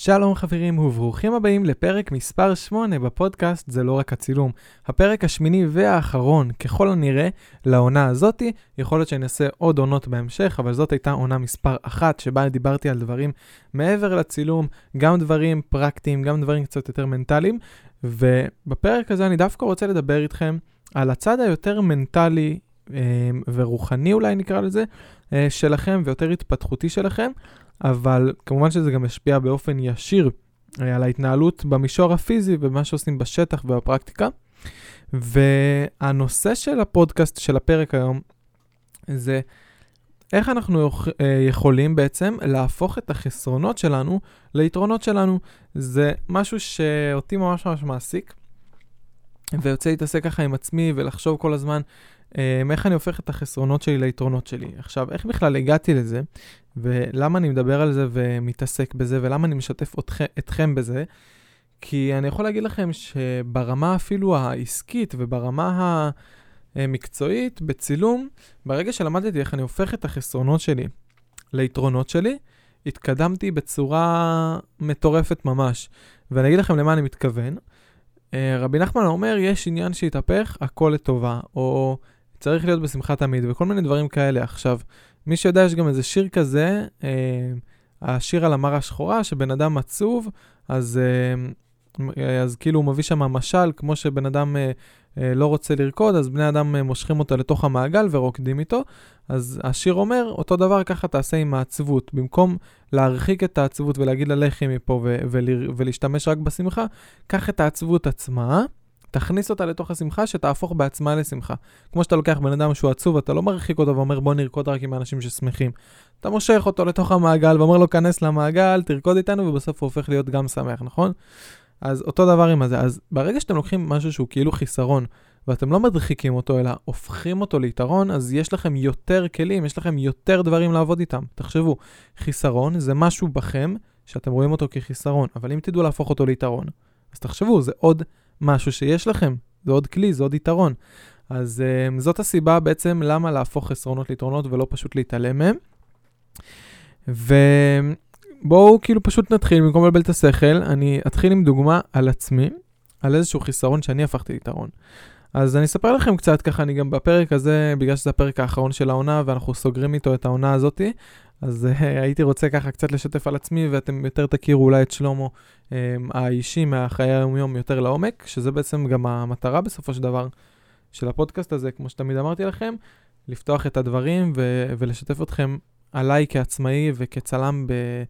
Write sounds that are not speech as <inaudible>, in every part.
שלום חברים וברוכים הבאים לפרק מספר 8 בפודקאסט זה לא רק הצילום. הפרק השמיני והאחרון ככל הנראה לעונה הזאתי, יכול להיות שאני אעשה עוד עונות בהמשך, אבל זאת הייתה עונה מספר 1 שבה דיברתי על דברים מעבר לצילום, גם דברים פרקטיים, גם דברים קצת יותר מנטליים, ובפרק הזה אני דווקא רוצה לדבר איתכם על הצד היותר מנטלי אה, ורוחני אולי נקרא לזה, אה, שלכם ויותר התפתחותי שלכם. אבל כמובן שזה גם ישפיע באופן ישיר אה, על ההתנהלות במישור הפיזי ובמה שעושים בשטח ובפרקטיקה. והנושא של הפודקאסט של הפרק היום זה איך אנחנו אה, יכולים בעצם להפוך את החסרונות שלנו ליתרונות שלנו. זה משהו שאותי ממש ממש מעסיק, ויוצא להתעסק ככה עם עצמי ולחשוב כל הזמן אמ, איך אני הופך את החסרונות שלי ליתרונות שלי. עכשיו, איך בכלל הגעתי לזה, ולמה אני מדבר על זה ומתעסק בזה, ולמה אני משתף אתכם, אתכם בזה? כי אני יכול להגיד לכם שברמה אפילו העסקית וברמה המקצועית, בצילום, ברגע שלמדתי איך אני הופך את החסרונות שלי ליתרונות שלי, התקדמתי בצורה מטורפת ממש. ואני אגיד לכם למה אני מתכוון. אה, רבי נחמן אומר, יש עניין שהתהפך, הכל לטובה, או צריך להיות בשמחה תמיד, וכל מיני דברים כאלה. עכשיו, מי שיודע, יש גם איזה שיר כזה, אה, השיר על המרה השחורה, שבן אדם עצוב, אז, אה, אז כאילו הוא מביא שם משל, כמו שבן אדם אה, אה, לא רוצה לרקוד, אז בני אדם אה, מושכים אותו לתוך המעגל ורוקדים איתו. אז השיר אומר, אותו דבר ככה תעשה עם העצבות. במקום להרחיק את העצבות ולהגיד לה לכי מפה ו- ול- ולהשתמש רק בשמחה, קח את העצבות עצמה. תכניס אותה לתוך השמחה שתהפוך בעצמה לשמחה. כמו שאתה לוקח בן אדם שהוא עצוב, אתה לא מרחיק אותו ואומר בוא נרקוד רק עם האנשים ששמחים. אתה מושך אותו לתוך המעגל ואומר לו כנס למעגל, תרקוד איתנו, ובסוף הוא הופך להיות גם שמח, נכון? אז אותו דבר עם הזה. אז ברגע שאתם לוקחים משהו שהוא כאילו חיסרון, ואתם לא מדחיקים אותו, אלא הופכים אותו ליתרון, אז יש לכם יותר כלים, יש לכם יותר דברים לעבוד איתם. תחשבו, חיסרון זה משהו בכם שאתם רואים אותו כחיסרון, אבל אם תדעו להפוך אותו ליתרון, אז תחשבו, זה עוד משהו שיש לכם, זה עוד כלי, זה עוד יתרון. אז um, זאת הסיבה בעצם למה להפוך חסרונות ליתרונות ולא פשוט להתעלם מהם. ובואו כאילו פשוט נתחיל, במקום לבלבל את השכל, אני אתחיל עם דוגמה על עצמי, על איזשהו חיסרון שאני הפכתי ליתרון. אז אני אספר לכם קצת ככה, אני גם בפרק הזה, בגלל שזה הפרק האחרון של העונה ואנחנו סוגרים איתו את העונה הזאתי, אז uh, <laughs> הייתי רוצה ככה קצת לשתף על עצמי, ואתם יותר תכירו אולי את שלמה um, האישי מהחיי היום-יום יותר לעומק, שזה בעצם גם המטרה בסופו של דבר של הפודקאסט הזה, כמו שתמיד אמרתי לכם, לפתוח את הדברים ו- ולשתף אתכם עליי כעצמאי וכצלם ב-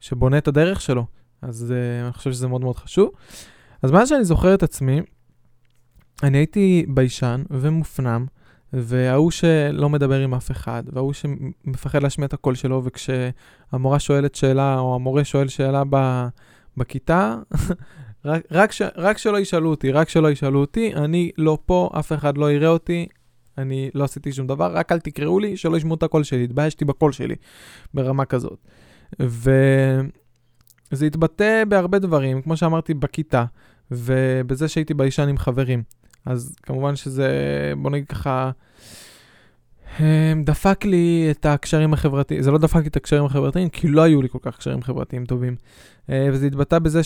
שבונה את הדרך שלו. אז uh, אני חושב שזה מאוד מאוד חשוב. אז מאז שאני זוכר את עצמי, אני הייתי ביישן ומופנם, וההוא שלא מדבר עם אף אחד, וההוא שמפחד להשמיע את הקול שלו, וכשהמורה שואלת שאלה, או המורה שואל שאלה ב, בכיתה, <laughs> רק, רק, ש, רק שלא ישאלו אותי, רק שלא ישאלו אותי, אני לא פה, אף אחד לא יראה אותי, אני לא עשיתי שום דבר, רק אל תקראו לי, שלא ישמעו את הקול שלי, התביישתי בקול שלי, ברמה כזאת. וזה התבטא בהרבה דברים, כמו שאמרתי, בכיתה, ובזה שהייתי ביישן עם חברים. אז כמובן שזה, בוא נגיד ככה, דפק לי את הקשרים החברתיים, זה לא דפק לי את הקשרים החברתיים, כי לא היו לי כל כך קשרים חברתיים טובים. אה, וזה התבטא בזה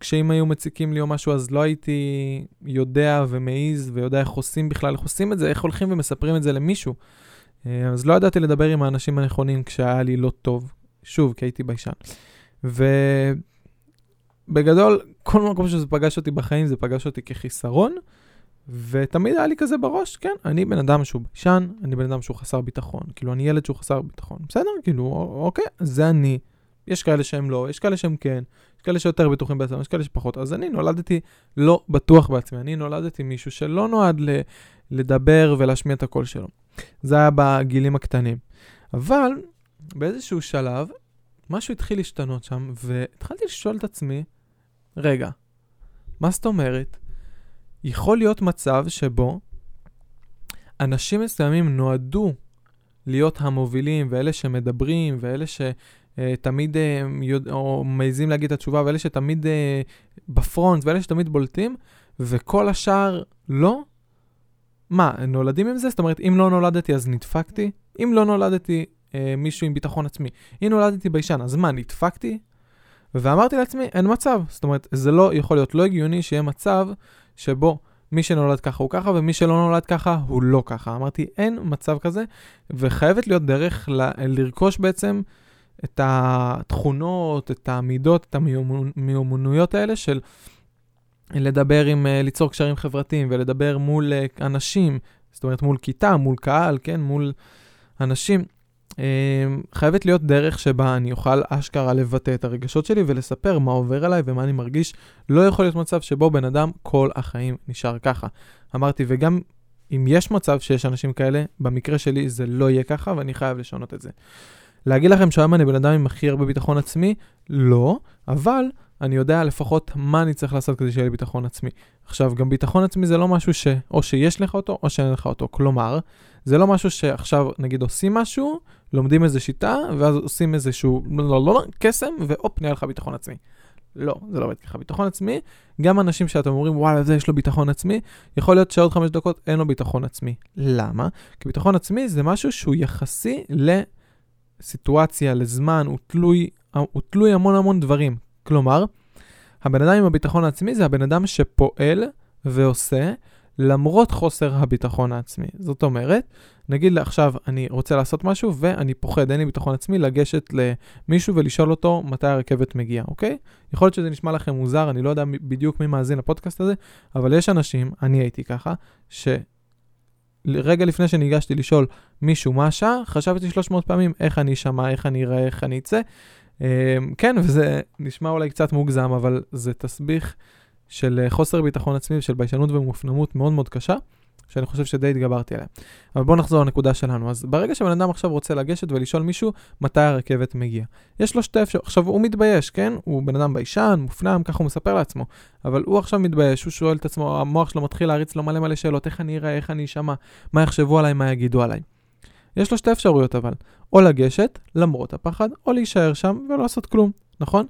שאם היו מציקים לי או משהו, אז לא הייתי יודע ומעיז ויודע איך עושים בכלל, איך עושים את זה, איך הולכים ומספרים את זה למישהו. אה, אז לא ידעתי לדבר עם האנשים הנכונים כשהיה לי לא טוב, שוב, כי הייתי ביישן. ובגדול, כל מקום שזה פגש אותי בחיים, זה פגש אותי כחיסרון. ותמיד היה לי כזה בראש, כן, אני בן אדם שהוא ביישן, אני בן אדם שהוא חסר ביטחון. כאילו, אני ילד שהוא חסר ביטחון. בסדר, כאילו, אוקיי, זה אני. יש כאלה שהם לא, יש כאלה שהם כן, יש כאלה שיותר בטוחים בעצמם, יש כאלה שפחות. אז אני נולדתי לא בטוח בעצמי, אני נולדתי מישהו שלא נועד ל- לדבר ולהשמיע את הקול שלו. זה היה בגילים הקטנים. אבל באיזשהו שלב, משהו התחיל להשתנות שם, והתחלתי לשאול את עצמי, רגע, מה זאת אומרת? יכול להיות מצב שבו אנשים מסוימים נועדו להיות המובילים, ואלה שמדברים, ואלה שתמיד יודע, או מעזים להגיד את התשובה, ואלה שתמיד אה, בפרונט, ואלה שתמיד בולטים, וכל השאר לא? מה, נולדים עם זה? זאת אומרת, אם לא נולדתי אז נדפקתי? אם לא נולדתי אה, מישהו עם ביטחון עצמי, אם נולדתי ביישן, אז מה, נדפקתי? ואמרתי לעצמי, אין מצב. זאת אומרת, זה לא יכול להיות לא הגיוני שיהיה מצב שבו מי שנולד ככה הוא ככה, ומי שלא נולד ככה הוא לא ככה. אמרתי, אין מצב כזה, וחייבת להיות דרך ל- לרכוש בעצם את התכונות, את המידות, את המיומנויות האלה של לדבר עם, אה, ליצור קשרים חברתיים ולדבר מול אה, אנשים, זאת אומרת מול כיתה, מול קהל, כן, מול אנשים. אה, חייבת להיות דרך שבה אני אוכל אשכרה לבטא את הרגשות שלי ולספר מה עובר עליי ומה אני מרגיש. לא יכול להיות מצב שבו בן אדם כל החיים נשאר ככה. אמרתי, וגם אם יש מצב שיש אנשים כאלה, במקרה שלי זה לא יהיה ככה ואני חייב לשנות את זה. להגיד לכם שהיום אני בן אדם עם הכי הרבה ביטחון עצמי? לא, אבל אני יודע לפחות מה אני צריך לעשות כדי שיהיה לי ביטחון עצמי. עכשיו, גם ביטחון עצמי זה לא משהו ש... או שיש לך אותו או שאין לך אותו. כלומר, זה לא משהו שעכשיו, נגיד, עושים משהו, לומדים איזה שיטה, ואז עושים איזשהו, לא, לא, לא, קסם, והופ, נהיה לך ביטחון עצמי. לא, זה לא עובד ככה. ביטחון עצמי, גם אנשים שאתם אומרים, וואלה, זה יש לו ביטחון עצמי, יכול להיות שעוד חמש דקות אין לו ביטחון עצמי. למה? כי ביטחון עצמי זה משהו שהוא יחסי לסיטואציה, לזמן, הוא תלוי, הוא תלוי המון המון דברים. כלומר, הבן אדם עם הביטחון העצמי זה הבן אדם שפועל ועושה למרות חוסר הביטחון העצמי. זאת אומרת, נגיד עכשיו אני רוצה לעשות משהו ואני פוחד, אין לי ביטחון עצמי, לגשת למישהו ולשאול אותו מתי הרכבת מגיעה, אוקיי? יכול להיות שזה נשמע לכם מוזר, אני לא יודע בדיוק מי מאזין לפודקאסט הזה, אבל יש אנשים, אני הייתי ככה, שרגע לפני שניגשתי לשאול מישהו מה השעה, חשבתי 300 פעמים איך אני אשמע, איך אני אראה, איך אני אצא. אמ, כן, וזה נשמע אולי קצת מוגזם, אבל זה תסביך של אה, חוסר ביטחון עצמי ושל ביישנות ומופנמות מאוד מאוד קשה, שאני חושב שדי התגברתי עליה. אבל בואו נחזור לנקודה שלנו. אז ברגע שבן אדם עכשיו רוצה לגשת ולשאול מישהו מתי הרכבת מגיעה, יש לו שתי אפשרויות. עכשיו, הוא מתבייש, כן? הוא בן אדם ביישן, מופנם, ככה הוא מספר לעצמו. אבל הוא עכשיו מתבייש, הוא שואל את עצמו, המוח שלו מתחיל להריץ לו מלא מלא שאלות, איך אני אראה, איך אני אשמע, מה יחשבו עליי, מה יגידו עליי. יש לו שתי אפשרויות אבל, או לגשת, למרות הפחד, או להישאר שם ולא לעשות כלום, נכון?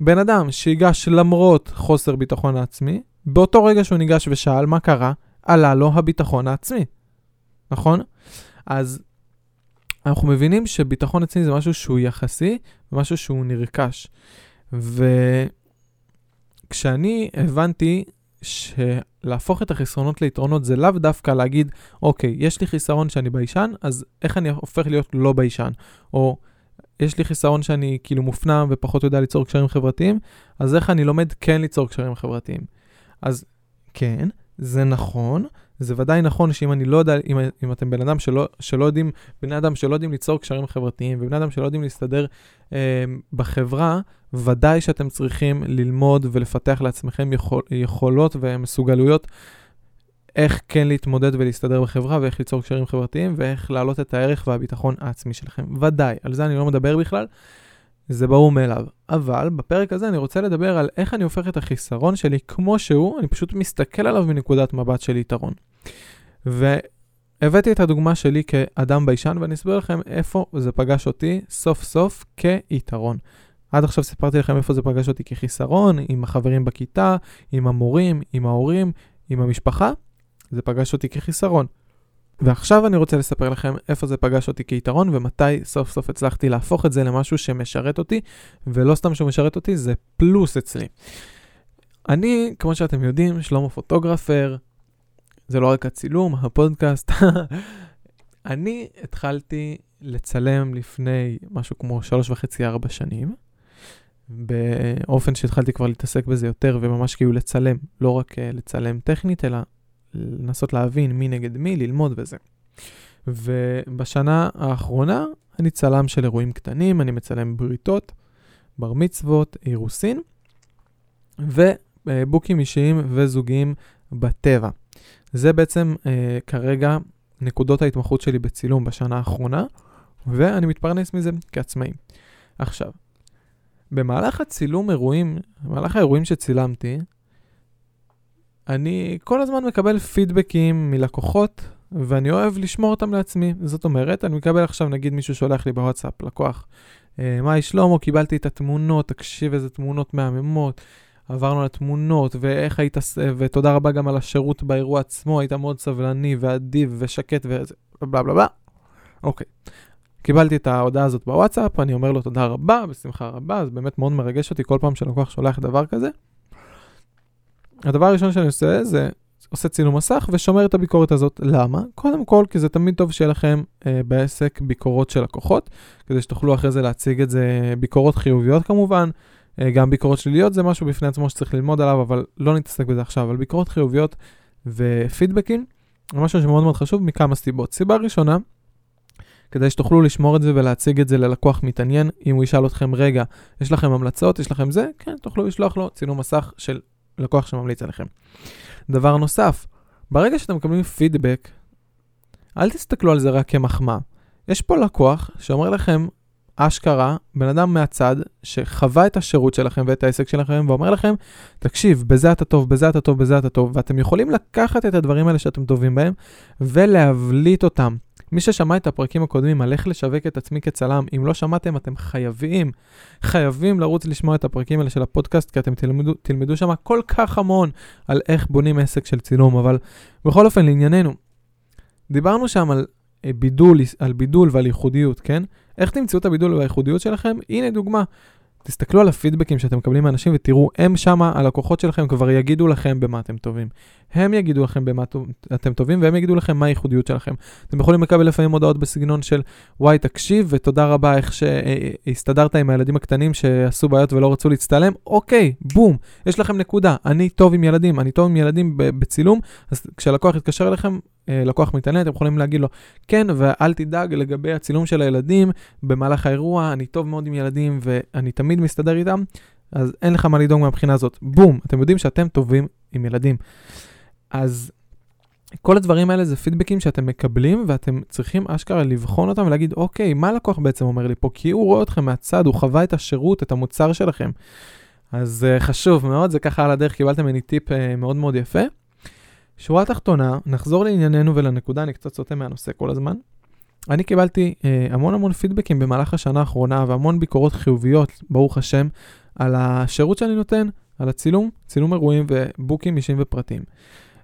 בן אדם שיגש למרות חוסר ביטחון העצמי, באותו רגע שהוא ניגש ושאל מה קרה, עלה לו הביטחון העצמי, נכון? אז אנחנו מבינים שביטחון עצמי זה משהו שהוא יחסי, משהו שהוא נרכש. וכשאני הבנתי שלהפוך את החסרונות ליתרונות זה לאו דווקא להגיד, אוקיי, יש לי חיסרון שאני ביישן, אז איך אני הופך להיות לא ביישן? או יש לי חיסרון שאני כאילו מופנם ופחות יודע ליצור קשרים חברתיים, אז איך אני לומד כן ליצור קשרים חברתיים? אז כן, זה נכון, זה ודאי נכון שאם אני לא יודע, אם, אם אתם בן אדם שלא, שלא יודעים, בני אדם שלא יודעים ליצור קשרים חברתיים, ובני אדם שלא יודעים להסתדר אה, בחברה, ודאי שאתם צריכים ללמוד ולפתח לעצמכם יכול, יכולות ומסוגלויות איך כן להתמודד ולהסתדר בחברה, ואיך ליצור קשרים חברתיים, ואיך להעלות את הערך והביטחון העצמי שלכם. ודאי, על זה אני לא מדבר בכלל, זה ברור מאליו. אבל בפרק הזה אני רוצה לדבר על איך אני הופך את החיסרון שלי כמו שהוא, אני פשוט מסתכל עליו מנקודת מבט של יתרון. והבאתי את הדוגמה שלי כאדם ביישן, ואני אסביר לכם איפה זה פגש אותי סוף סוף כיתרון. עד עכשיו סיפרתי לכם איפה זה פגש אותי כחיסרון, עם החברים בכיתה, עם המורים, עם ההורים, עם המשפחה. זה פגש אותי כחיסרון. ועכשיו אני רוצה לספר לכם איפה זה פגש אותי כיתרון ומתי סוף סוף הצלחתי להפוך את זה למשהו שמשרת אותי, ולא סתם שהוא משרת אותי, זה פלוס אצלי. אני, כמו שאתם יודעים, שלמה פוטוגרפר, זה לא רק הצילום, הפודקאסט. <laughs> אני התחלתי לצלם לפני משהו כמו שלוש וחצי, ארבע שנים, באופן שהתחלתי כבר להתעסק בזה יותר וממש כאילו לצלם, לא רק אה, לצלם טכנית, אלא לנסות להבין מי נגד מי, ללמוד וזה. ובשנה האחרונה אני צלם של אירועים קטנים, אני מצלם בריתות, בר מצוות, אירוסין, ובוקים אישיים וזוגיים בטבע. זה בעצם אה, כרגע נקודות ההתמחות שלי בצילום בשנה האחרונה, ואני מתפרנס מזה כעצמאי. עכשיו, במהלך הצילום אירועים, במהלך האירועים שצילמתי, אני כל הזמן מקבל פידבקים מלקוחות, ואני אוהב לשמור אותם לעצמי. זאת אומרת, אני מקבל עכשיו, נגיד מישהו שולח לי בוואטסאפ, לקוח, אה, היי שלמה, קיבלתי את התמונות, תקשיב איזה תמונות מהממות. עברנו על התמונות, ואיך היית, ותודה רבה גם על השירות באירוע עצמו, היית מאוד סבלני ואדיב ושקט וזה, בלה בלה בלה. אוקיי. קיבלתי את ההודעה הזאת בוואטסאפ, אני אומר לו תודה רבה, בשמחה רבה, זה באמת מאוד מרגש אותי כל פעם שלקוח שולח דבר כזה. הדבר הראשון שאני עושה זה עושה צילום מסך ושומר את הביקורת הזאת. למה? קודם כל, כי זה תמיד טוב שיהיה לכם אה, בעסק ביקורות של לקוחות, כדי שתוכלו אחרי זה להציג את זה, ביקורות חיוביות כמובן, אה, גם ביקורות שליליות זה משהו בפני עצמו שצריך ללמוד עליו, אבל לא נתעסק בזה עכשיו, אבל ביקורות חיוביות ופידבקים, זה משהו שמאוד מאוד חשוב מכמה סיבות. סיבה ראשונה, כדי שתוכלו לשמור את זה ולהציג את זה ללקוח מתעניין, אם הוא ישאל אתכם, רגע, יש לכם המלצות, יש לכם זה, כן, תוכלו לשלוח לו צילום מסך של לקוח שממליץ עליכם. דבר נוסף, ברגע שאתם מקבלים פידבק, אל תסתכלו על זה רק כמחמאה. יש פה לקוח שאומר לכם, אשכרה, בן אדם מהצד, שחווה את השירות שלכם ואת העסק שלכם, ואומר לכם, תקשיב, בזה אתה טוב, בזה אתה טוב, בזה אתה טוב, ואתם יכולים לקחת את הדברים האלה שאתם טובים בהם, ולהבליט אותם. מי ששמע את הפרקים הקודמים על איך לשווק את עצמי כצלם, אם לא שמעתם, אתם חייבים, חייבים לרוץ לשמוע את הפרקים האלה של הפודקאסט, כי אתם תלמדו, תלמדו שם כל כך המון על איך בונים עסק של צילום, אבל בכל אופן, לענייננו, דיברנו שם על אה, בידול, על בידול ועל ייחודיות, כן? איך תמצאו את הבידול והייחודיות שלכם? הנה דוגמה. תסתכלו על הפידבקים שאתם מקבלים מאנשים ותראו, הם שמה, הלקוחות שלכם כבר יגידו לכם במה אתם טובים. הם יגידו לכם במה אתם טובים והם יגידו לכם מה הייחודיות שלכם. אתם יכולים לקבל לפעמים הודעות בסגנון של, וואי, תקשיב ותודה רבה איך שהסתדרת עם הילדים הקטנים שעשו בעיות ולא רצו להצטלם. אוקיי, בום, יש לכם נקודה. אני טוב עם ילדים, אני טוב עם ילדים בצילום, אז כשהלקוח יתקשר אליכם, אה, לקוח מתעניין, אתם יכולים להגיד לו, כן, ואל תדאג לגבי הצילום של הילדים במהלך האירוע, אני טוב מאוד עם ילדים ואני תמיד מסתדר איתם, אז אין לך מה לדאוג מהבחינה הזאת. בום, אתם יודעים שאתם טובים עם ילדים. אז כל הדברים האלה זה פידבקים שאתם מקבלים ואתם צריכים אשכרה לבחון אותם ולהגיד, אוקיי, מה הלקוח בעצם אומר לי פה? כי הוא רואה אתכם מהצד, הוא חווה את השירות, את המוצר שלכם. אז uh, חשוב מאוד, זה ככה על הדרך, קיבלתם ממני טיפ uh, מאוד מאוד יפה. שורה תחתונה, נחזור לענייננו ולנקודה, אני קצת סוטה מהנושא כל הזמן. אני קיבלתי uh, המון המון פידבקים במהלך השנה האחרונה והמון ביקורות חיוביות, ברוך השם, על השירות שאני נותן, על הצילום, צילום אירועים ובוקים אישיים ופרטיים.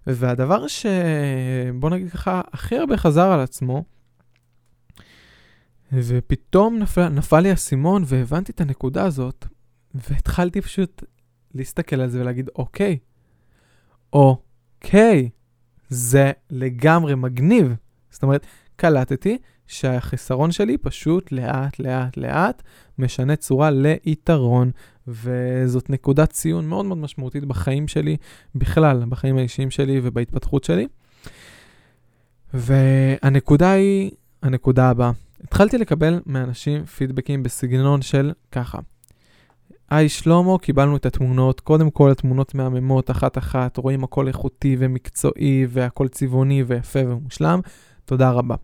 והדבר שבוא נגיד ככה, הכי הרבה חזר על עצמו, ופתאום נפל, נפל לי האסימון והבנתי את הנקודה הזאת, והתחלתי פשוט להסתכל על זה ולהגיד, אוקיי, אוקיי, זה לגמרי מגניב. זאת אומרת, קלטתי שהחיסרון שלי פשוט לאט לאט לאט משנה צורה ליתרון, וזאת נקודת ציון מאוד מאוד משמעותית בחיים שלי, בכלל, בחיים האישיים שלי ובהתפתחות שלי. והנקודה היא, הנקודה הבאה. התחלתי לקבל מאנשים פידבקים בסגנון של ככה. היי שלמה, קיבלנו את התמונות, קודם כל התמונות מהממות אחת-אחת, רואים הכל איכותי ומקצועי והכל צבעוני ויפה ומושלם, תודה רבה.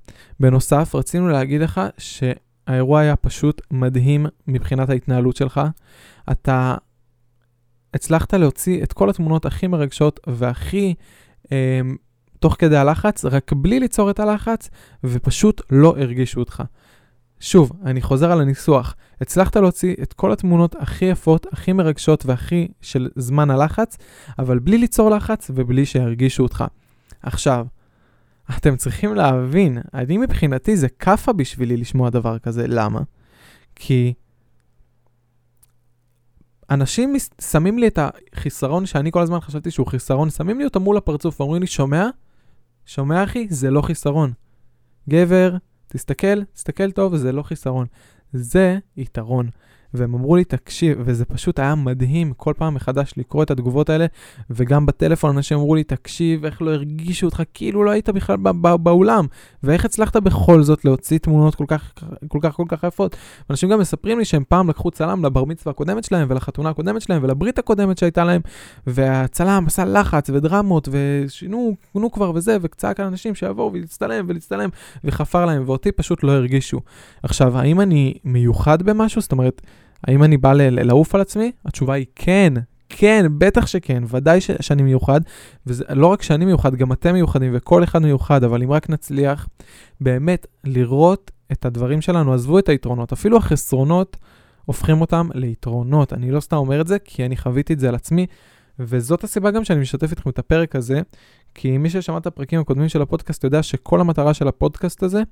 בנוסף, רצינו להגיד לך שהאירוע היה פשוט מדהים מבחינת ההתנהלות שלך. אתה הצלחת להוציא את כל התמונות הכי מרגשות והכי אה, תוך כדי הלחץ, רק בלי ליצור את הלחץ, ופשוט לא הרגישו אותך. שוב, אני חוזר על הניסוח. הצלחת להוציא את כל התמונות הכי יפות, הכי מרגשות והכי של זמן הלחץ, אבל בלי ליצור לחץ ובלי שירגישו אותך. עכשיו, אתם צריכים להבין, אני מבחינתי זה כאפה בשבילי לשמוע דבר כזה, למה? כי אנשים שמים לי את החיסרון שאני כל הזמן חשבתי שהוא חיסרון, שמים לי אותו מול הפרצוף ואומרים לי, שומע? שומע אחי? זה לא חיסרון. גבר, תסתכל, תסתכל טוב, זה לא חיסרון. זה יתרון. והם אמרו לי, תקשיב, וזה פשוט היה מדהים כל פעם מחדש לקרוא את התגובות האלה, וגם בטלפון אנשים אמרו לי, תקשיב, איך לא הרגישו אותך, כאילו לא היית בכלל באולם, ואיך הצלחת בכל זאת להוציא תמונות כל כך, כל כך, כל כך יפות. אנשים גם מספרים לי שהם פעם לקחו צלם לבר מצווה הקודמת שלהם, ולחתונה הקודמת שלהם, ולברית הקודמת שהייתה להם, והצלם עשה לחץ ודרמות, ושינו, נו כבר וזה, וצעק על אנשים שיבואו ולהצטלם ולהצטלם, וחפר להם, ואותי פשוט לא הרגישו. עכשיו, האם אני מיוחד במשהו? זאת אומרת, האם אני בא לעוף על עצמי? התשובה היא כן, כן, בטח שכן, ודאי ש- שאני מיוחד, ולא רק שאני מיוחד, גם אתם מיוחדים וכל אחד מיוחד, אבל אם רק נצליח באמת לראות את הדברים שלנו, עזבו את היתרונות, אפילו החסרונות הופכים אותם ליתרונות. אני לא סתם אומר את זה, כי אני חוויתי את זה על עצמי, וזאת הסיבה גם שאני משתף איתכם את הפרק הזה, כי מי ששמע את הפרקים הקודמים של הפודקאסט יודע שכל המטרה של הפודקאסט הזה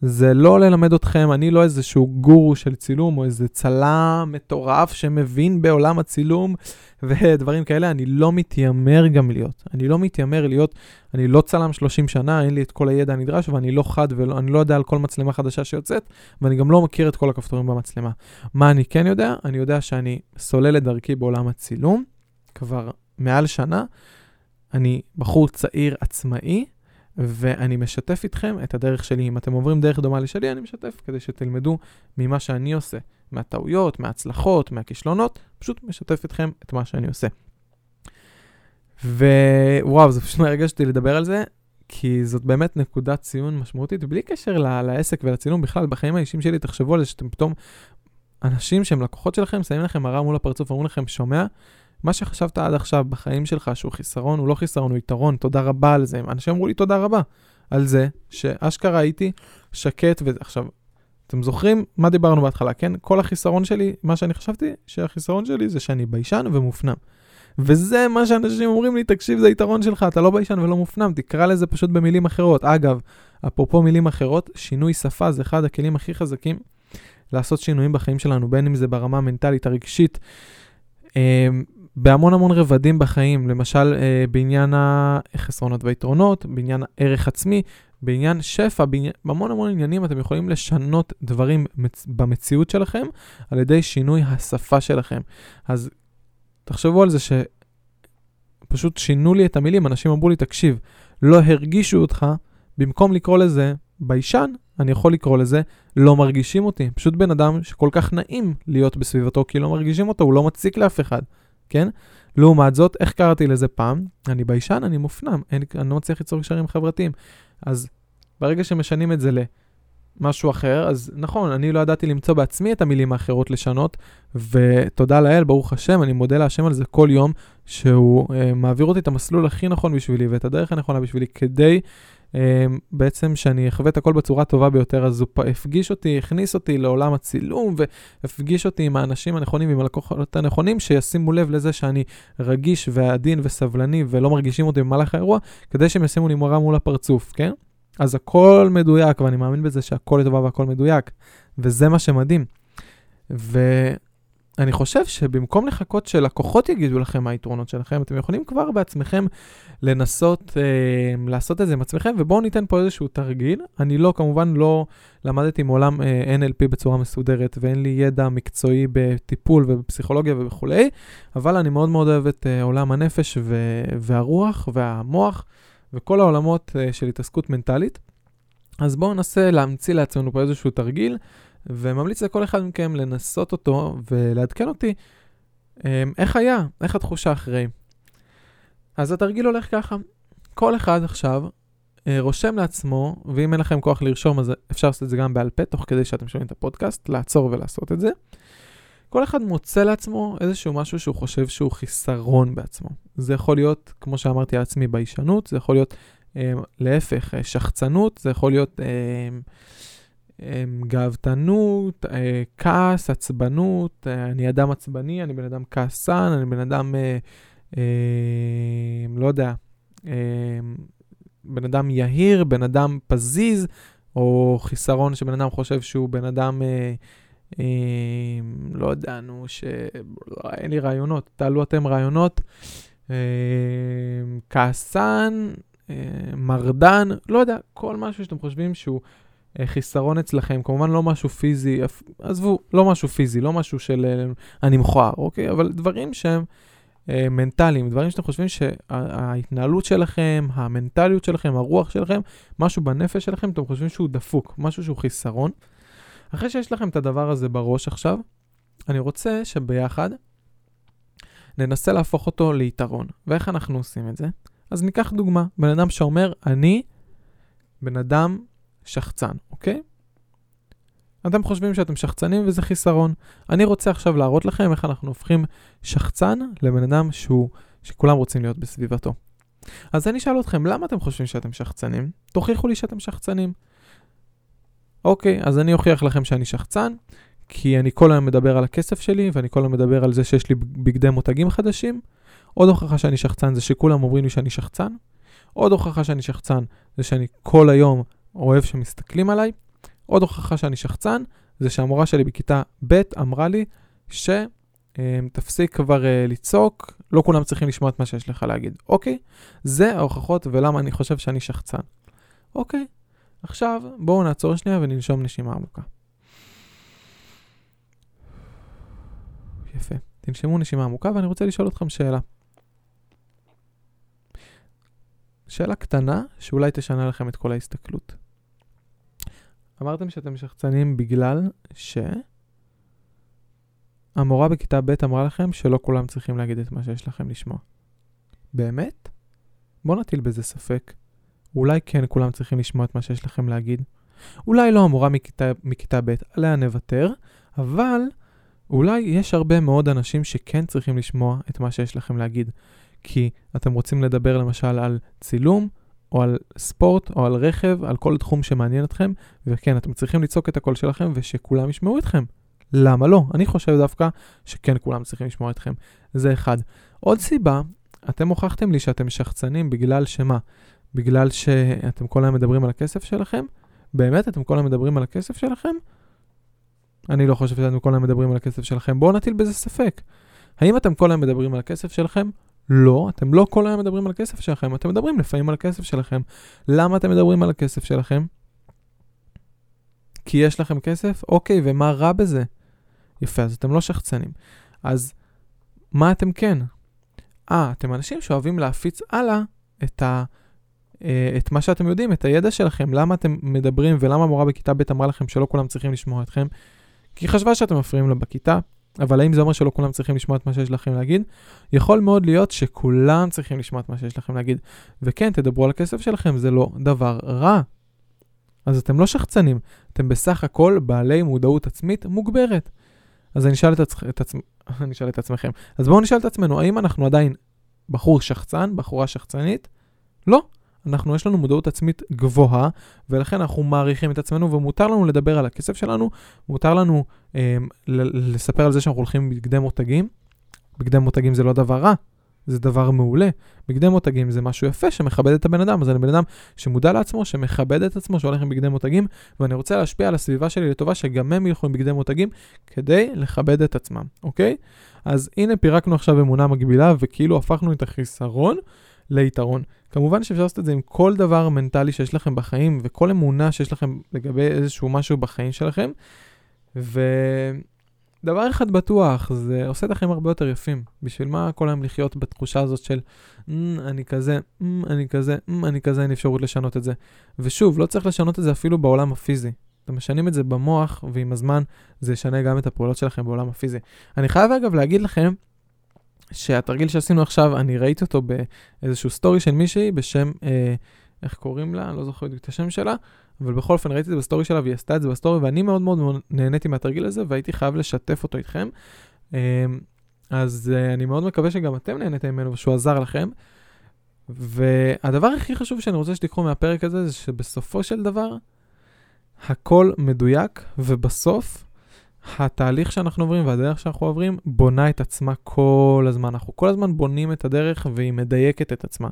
זה לא ללמד אתכם, אני לא איזשהו גורו של צילום או איזה צלם מטורף שמבין בעולם הצילום <laughs> ודברים כאלה, אני לא מתיימר גם להיות. אני לא מתיימר להיות, אני לא צלם 30 שנה, אין לי את כל הידע הנדרש ואני לא חד ואני לא יודע על כל מצלמה חדשה שיוצאת, ואני גם לא מכיר את כל הכפתורים במצלמה. מה אני כן יודע? אני יודע שאני סולל את דרכי בעולם הצילום כבר מעל שנה. אני בחור צעיר עצמאי, ואני משתף איתכם את הדרך שלי. אם אתם עוברים דרך דומה לשלי, אני משתף כדי שתלמדו ממה שאני עושה, מהטעויות, מההצלחות, מהכישלונות, פשוט משתף איתכם את מה שאני עושה. ווואו, זה פשוט מרגש אותי לדבר על זה, כי זאת באמת נקודת ציון משמעותית, בלי קשר לעסק ולצילום בכלל, בחיים האישיים שלי, תחשבו על זה שאתם פתאום, אנשים שהם לקוחות שלכם, שמים לכם מראה מול הפרצוף, אומרים לכם, שומע? מה שחשבת עד עכשיו בחיים שלך שהוא חיסרון, הוא לא חיסרון, הוא יתרון, תודה רבה על זה. אנשים אמרו לי תודה רבה על זה, שאשכרה הייתי שקט, ועכשיו, אתם זוכרים מה דיברנו בהתחלה, כן? כל החיסרון שלי, מה שאני חשבתי, שהחיסרון שלי זה שאני ביישן ומופנם. וזה מה שאנשים אומרים לי, תקשיב, זה יתרון שלך, אתה לא ביישן ולא מופנם, תקרא לזה פשוט במילים אחרות. אגב, אפרופו מילים אחרות, שינוי שפה זה אחד הכלים הכי חזקים לעשות שינויים בחיים שלנו, בין אם זה ברמה המנטלית, הרגשית, אמ, בהמון המון רבדים בחיים, למשל אה, בעניין החסרונות והיתרונות, בעניין הערך עצמי, בעניין שפע, בעניין, בהמון המון עניינים אתם יכולים לשנות דברים מצ, במציאות שלכם על ידי שינוי השפה שלכם. אז תחשבו על זה שפשוט שינו לי את המילים, אנשים אמרו לי, תקשיב, לא הרגישו אותך, במקום לקרוא לזה ביישן, אני יכול לקרוא לזה לא מרגישים אותי. פשוט בן אדם שכל כך נעים להיות בסביבתו כי לא מרגישים אותו, הוא לא מציק לאף אחד. כן? לעומת זאת, איך קראתי לזה פעם? אני ביישן, אני מופנם, אני, אני לא מצליח ליצור קשרים חברתיים. אז ברגע שמשנים את זה למשהו אחר, אז נכון, אני לא ידעתי למצוא בעצמי את המילים האחרות לשנות, ותודה לאל, ברוך השם, אני מודה להשם על זה כל יום, שהוא אה, מעביר אותי את המסלול הכי נכון בשבילי ואת הדרך הנכונה בשבילי, כדי בעצם שאני אחווה את הכל בצורה טובה ביותר, אז הוא הפגיש אותי, הכניס אותי לעולם הצילום, והפגיש אותי עם האנשים הנכונים, עם הלקוחות הנכונים, שישימו לב לזה שאני רגיש ועדין וסבלני ולא מרגישים אותי במהלך האירוע, כדי שהם ישימו לי מורה מול הפרצוף, כן? אז הכל מדויק, ואני מאמין בזה שהכל לטובה והכל מדויק, וזה מה שמדהים. ו... אני חושב שבמקום לחכות שלקוחות יגידו לכם מה היתרונות שלכם, אתם יכולים כבר בעצמכם לנסות אה, לעשות את זה עם עצמכם, ובואו ניתן פה איזשהו תרגיל. אני לא, כמובן לא למדתי מעולם אה, NLP בצורה מסודרת, ואין לי ידע מקצועי בטיפול ובפסיכולוגיה וכולי, אבל אני מאוד מאוד אוהב את אה, עולם הנפש ו- והרוח והמוח וכל העולמות אה, של התעסקות מנטלית. אז בואו ננסה להמציא לעצמנו פה איזשהו תרגיל. וממליץ לכל אחד מכם לנסות אותו ולעדכן אותי אמ, איך היה, איך התחושה אחרי. אז התרגיל הולך ככה, כל אחד עכשיו אה, רושם לעצמו, ואם אין לכם כוח לרשום אז אפשר לעשות את זה גם בעל פה, תוך כדי שאתם שומעים את הפודקאסט, לעצור ולעשות את זה. כל אחד מוצא לעצמו איזשהו משהו שהוא חושב שהוא חיסרון בעצמו. זה יכול להיות, כמו שאמרתי על עצמי, ביישנות, זה יכול להיות אה, להפך, שחצנות, זה יכול להיות... אה, גאוותנות, אה, כעס, עצבנות, אה, אני אדם עצבני, אני בן אדם כעסן, אני בן אדם, אה, לא יודע, בן אדם יהיר, בן אדם פזיז, או חיסרון שבן אדם חושב שהוא בן אדם, לא יודע, נו, שאין לי רעיונות, תעלו אתם רעיונות, כעסן, מרדן, לא יודע, כל משהו שאתם חושבים שהוא חיסרון אצלכם, כמובן לא משהו פיזי, עזבו, לא משהו פיזי, לא משהו של אה, אני מכוער, אוקיי? אבל דברים שהם אה, מנטליים, דברים שאתם חושבים שההתנהלות שלכם, המנטליות שלכם, הרוח שלכם, משהו בנפש שלכם, אתם חושבים שהוא דפוק, משהו שהוא חיסרון. אחרי שיש לכם את הדבר הזה בראש עכשיו, אני רוצה שביחד ננסה להפוך אותו ליתרון. ואיך אנחנו עושים את זה? אז ניקח דוגמה, בן אדם שאומר, אני בן אדם שחצן, אוקיי? אתם חושבים שאתם שחצנים וזה חיסרון. אני רוצה עכשיו להראות לכם איך אנחנו הופכים שחצן לבן אדם שהוא, שכולם רוצים להיות בסביבתו. אז אני אשאל אתכם, למה אתם חושבים שאתם שחצנים? תוכיחו לי שאתם שחצנים. אוקיי, אז אני אוכיח לכם שאני שחצן, כי אני כל היום מדבר על הכסף שלי, ואני כל היום מדבר על זה שיש לי בגדי מותגים חדשים. עוד הוכחה שאני שחצן זה שכולם אומרים לי שאני שחצן. עוד הוכחה שאני שחצן זה שאני כל היום אוהב שמסתכלים עליי, עוד הוכחה שאני שחצן, זה שהמורה שלי בכיתה ב' אמרה לי ש... תפסיק כבר uh, לצעוק, לא כולם צריכים לשמוע את מה שיש לך להגיד. אוקיי? זה ההוכחות ולמה אני חושב שאני שחצן. אוקיי, עכשיו בואו נעצור שנייה וננשום נשימה עמוקה. יפה. תנשמו נשימה עמוקה ואני רוצה לשאול אתכם שאלה. שאלה קטנה שאולי תשנה לכם את כל ההסתכלות. אמרתם שאתם שחצנים בגלל ש... המורה בכיתה ב' אמרה לכם שלא כולם צריכים להגיד את מה שיש לכם לשמוע. באמת? בואו נטיל בזה ספק. אולי כן כולם צריכים לשמוע את מה שיש לכם להגיד. אולי לא המורה מכיתה, מכיתה ב', עליה נוותר, אבל אולי יש הרבה מאוד אנשים שכן צריכים לשמוע את מה שיש לכם להגיד. כי אתם רוצים לדבר למשל על צילום, או על ספורט, או על רכב, על כל תחום שמעניין אתכם, וכן, אתם צריכים לצעוק את הקול שלכם ושכולם ישמעו אתכם. למה לא? אני חושב דווקא שכן כולם צריכים לשמוע אתכם. זה אחד. עוד סיבה, אתם הוכחתם לי שאתם שחצנים בגלל שמה? בגלל שאתם כל היום מדברים על הכסף שלכם? באמת? אתם כל היום מדברים על הכסף שלכם? אני לא חושב שאתם כל היום מדברים על הכסף שלכם. בואו נטיל בזה ספק. האם אתם כל היום מדברים על הכסף שלכם? לא, אתם לא כל היום מדברים על הכסף שלכם, אתם מדברים לפעמים על הכסף שלכם. למה אתם מדברים על הכסף שלכם? כי יש לכם כסף? אוקיי, ומה רע בזה? יפה, אז אתם לא שחצנים. אז מה אתם כן? אה, אתם אנשים שאוהבים להפיץ הלאה את, ה, אה, את מה שאתם יודעים, את הידע שלכם, למה אתם מדברים ולמה המורה בכיתה ב' אמרה לכם שלא כולם צריכים לשמוע אתכם. כי היא חשבה שאתם מפריעים לה בכיתה, אבל האם זה אומר שלא כולם צריכים לשמוע את מה שיש לכם להגיד? יכול מאוד להיות שכולם צריכים לשמוע את מה שיש לכם להגיד. וכן, תדברו על הכסף שלכם, זה לא דבר רע. אז אתם לא שחצנים, אתם בסך הכל בעלי מודעות עצמית מוגברת. אז אני אשאל את, עצ... את, עצ... <laughs> אני אשאל את עצמכם. אז בואו נשאל את עצמנו, האם אנחנו עדיין בחור שחצן, בחורה שחצנית? לא. אנחנו, יש לנו מודעות עצמית גבוהה, ולכן אנחנו מעריכים את עצמנו, ומותר לנו לדבר על הכסף שלנו, מותר לנו אה, לספר על זה שאנחנו הולכים בבגדי מותגים. בגדי מותגים זה לא דבר רע, זה דבר מעולה. בגדי מותגים זה משהו יפה שמכבד את הבן אדם, אז אני בן אדם שמודע לעצמו, שמכבד את עצמו, שהולך עם בגדי מותגים, ואני רוצה להשפיע על הסביבה שלי לטובה שגם הם ילכו עם בגדי מותגים כדי לכבד את עצמם, אוקיי? אז הנה פירקנו עכשיו אמונה מגבילה וכאילו הפכנו את החיסרון ליתרון. כמובן שאפשר לעשות את זה עם כל דבר מנטלי שיש לכם בחיים וכל אמונה שיש לכם לגבי איזשהו משהו בחיים שלכם. ו... דבר אחד בטוח, זה עושה את החיים הרבה יותר יפים. בשביל מה כל היום לחיות בתחושה הזאת של mm, אני כזה, mm, אני כזה, mm, אני כזה, אין אפשרות לשנות את זה. ושוב, לא צריך לשנות את זה אפילו בעולם הפיזי. אתם משנים את זה במוח, ועם הזמן זה ישנה גם את הפעולות שלכם בעולם הפיזי. אני חייב אגב להגיד לכם, שהתרגיל שעשינו עכשיו, אני ראיתי אותו באיזשהו סטורי של מישהי בשם, אה, איך קוראים לה? אני לא זוכר את השם שלה. אבל בכל אופן ראיתי את זה בסטורי שלה והיא עשתה את זה בסטורי, ואני מאוד מאוד נהניתי מהתרגיל הזה, והייתי חייב לשתף אותו איתכם. אמ, אז אה, אני מאוד מקווה שגם אתם נהניתם ממנו ושהוא עזר לכם. והדבר הכי חשוב שאני רוצה שתיקחו מהפרק הזה, זה שבסופו של דבר, הכל מדויק, ובסוף, התהליך שאנחנו עוברים והדרך שאנחנו עוברים בונה את עצמה כל הזמן. אנחנו כל הזמן בונים את הדרך והיא מדייקת את עצמה.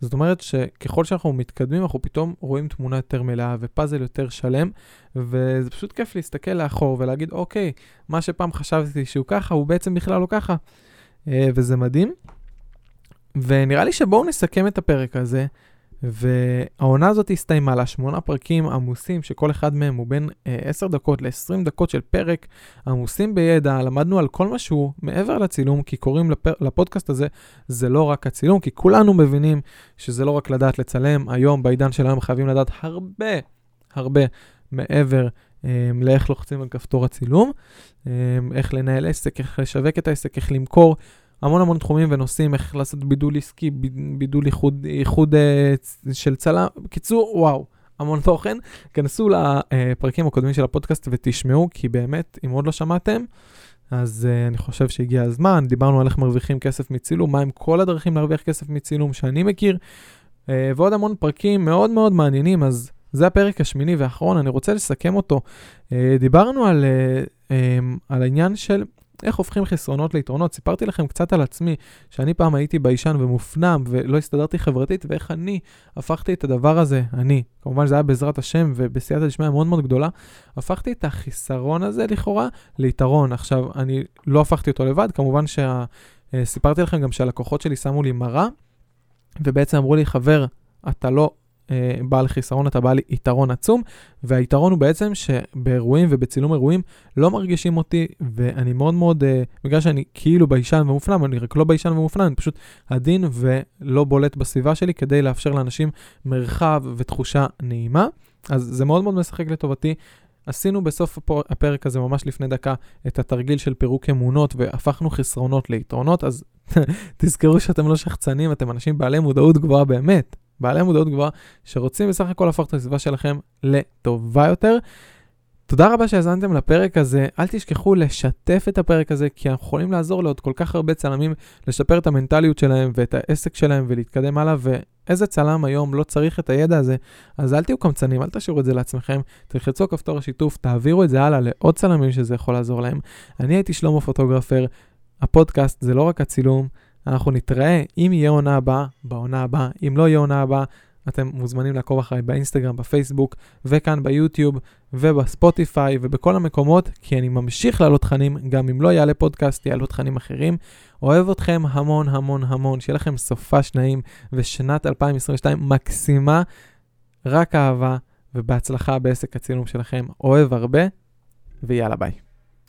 זאת אומרת שככל שאנחנו מתקדמים, אנחנו פתאום רואים תמונה יותר מלאה ופאזל יותר שלם, וזה פשוט כיף להסתכל לאחור ולהגיד, אוקיי, מה שפעם חשבתי שהוא ככה, הוא בעצם בכלל לא ככה. אה, וזה מדהים. ונראה לי שבואו נסכם את הפרק הזה. והעונה הזאת הסתיימה לה שמונה פרקים עמוסים, שכל אחד מהם הוא בין אה, 10 דקות ל-20 דקות של פרק, עמוסים בידע, למדנו על כל משהו מעבר לצילום, כי קוראים לפר... לפודקאסט הזה, זה לא רק הצילום, כי כולנו מבינים שזה לא רק לדעת לצלם, היום בעידן של היום חייבים לדעת הרבה, הרבה מעבר אה, לאיך לוחצים על כפתור הצילום, אה, איך לנהל עסק, איך לשווק את העסק, איך למכור. המון המון תחומים ונושאים, איך לעשות בידול עסקי, בידול איחוד, איחוד uh, של צלם. בקיצור, וואו, המון תוכן. כנסו לפרקים הקודמים של הפודקאסט ותשמעו, כי באמת, אם עוד לא שמעתם, אז uh, אני חושב שהגיע הזמן. דיברנו על איך מרוויחים כסף מצילום, מהם כל הדרכים להרוויח כסף מצילום שאני מכיר, uh, ועוד המון פרקים מאוד מאוד מעניינים, אז זה הפרק השמיני והאחרון, אני רוצה לסכם אותו. Uh, דיברנו על, uh, um, על העניין של איך הופכים חסרונות ליתרונות. סיפרתי לכם קצת על עצמי, שאני פעם הייתי ביישן ומופנם ולא הסתדרתי חברתית, ואיך אני הפכתי את הדבר הזה, אני, כמובן זה היה בעזרת השם ובסייעתא דשמיא מאוד מאוד גדולה, הפכתי את החיסרון הזה לכאורה ליתרון. עכשיו, אני לא הפכתי אותו לבד, כמובן שסיפרתי שה... לכם גם שהלקוחות שלי שמו לי מראה, ובעצם אמרו לי, חבר, אתה לא אה, בעל חיסרון, אתה בעל יתרון עצום, והיתרון הוא בעצם שבאירועים ובצילום אירועים לא מרגישים אותי, ואני מאוד מאוד, אה, בגלל שאני כאילו ביישן ומופנם, אני רק לא ביישן ומופנם, אני פשוט עדין ולא בולט בסביבה שלי כדי לאפשר לאנשים מרחב ותחושה נעימה. אז זה מאוד מאוד משחק לטובתי. עשינו בסוף הפרק הזה, ממש לפני דקה, את התרגיל של פירוק אמונות והפכנו חסרונות ליתרונות, אז <laughs> תזכרו שאתם לא שחצנים, אתם אנשים בעלי מודעות גבוהה באמת. בעלי מודעות גבוהה, שרוצים בסך הכל להפוך את הסביבה שלכם לטובה יותר. תודה רבה שהאזנתם לפרק הזה, אל תשכחו לשתף את הפרק הזה, כי אנחנו יכולים לעזור לעוד כל כך הרבה צלמים לשפר את המנטליות שלהם ואת העסק שלהם ולהתקדם הלאה, ואיזה צלם היום לא צריך את הידע הזה, אז אל תהיו קמצנים, אל תשאירו את זה לעצמכם, תלחצו כפתור השיתוף, תעבירו את זה הלאה לעוד צלמים שזה יכול לעזור להם. אני הייתי שלמה פוטוגרפר, הפודקאסט זה לא רק הצילום, אנחנו נתראה אם יהיה עונה הבאה, בעונה הבאה. אם לא יהיה עונה הבאה, אתם מוזמנים לעקוב אחריי באינסטגרם, בפייסבוק, וכאן ביוטיוב, ובספוטיפיי, ובכל המקומות, כי אני ממשיך לעלות תכנים, גם אם לא יעלה פודקאסט, יעלו תכנים אחרים. אוהב אתכם המון המון המון, שיהיה לכם סופש נעים, ושנת 2022 מקסימה, רק אהבה, ובהצלחה בעסק הצילום שלכם. אוהב הרבה, ויאללה ביי.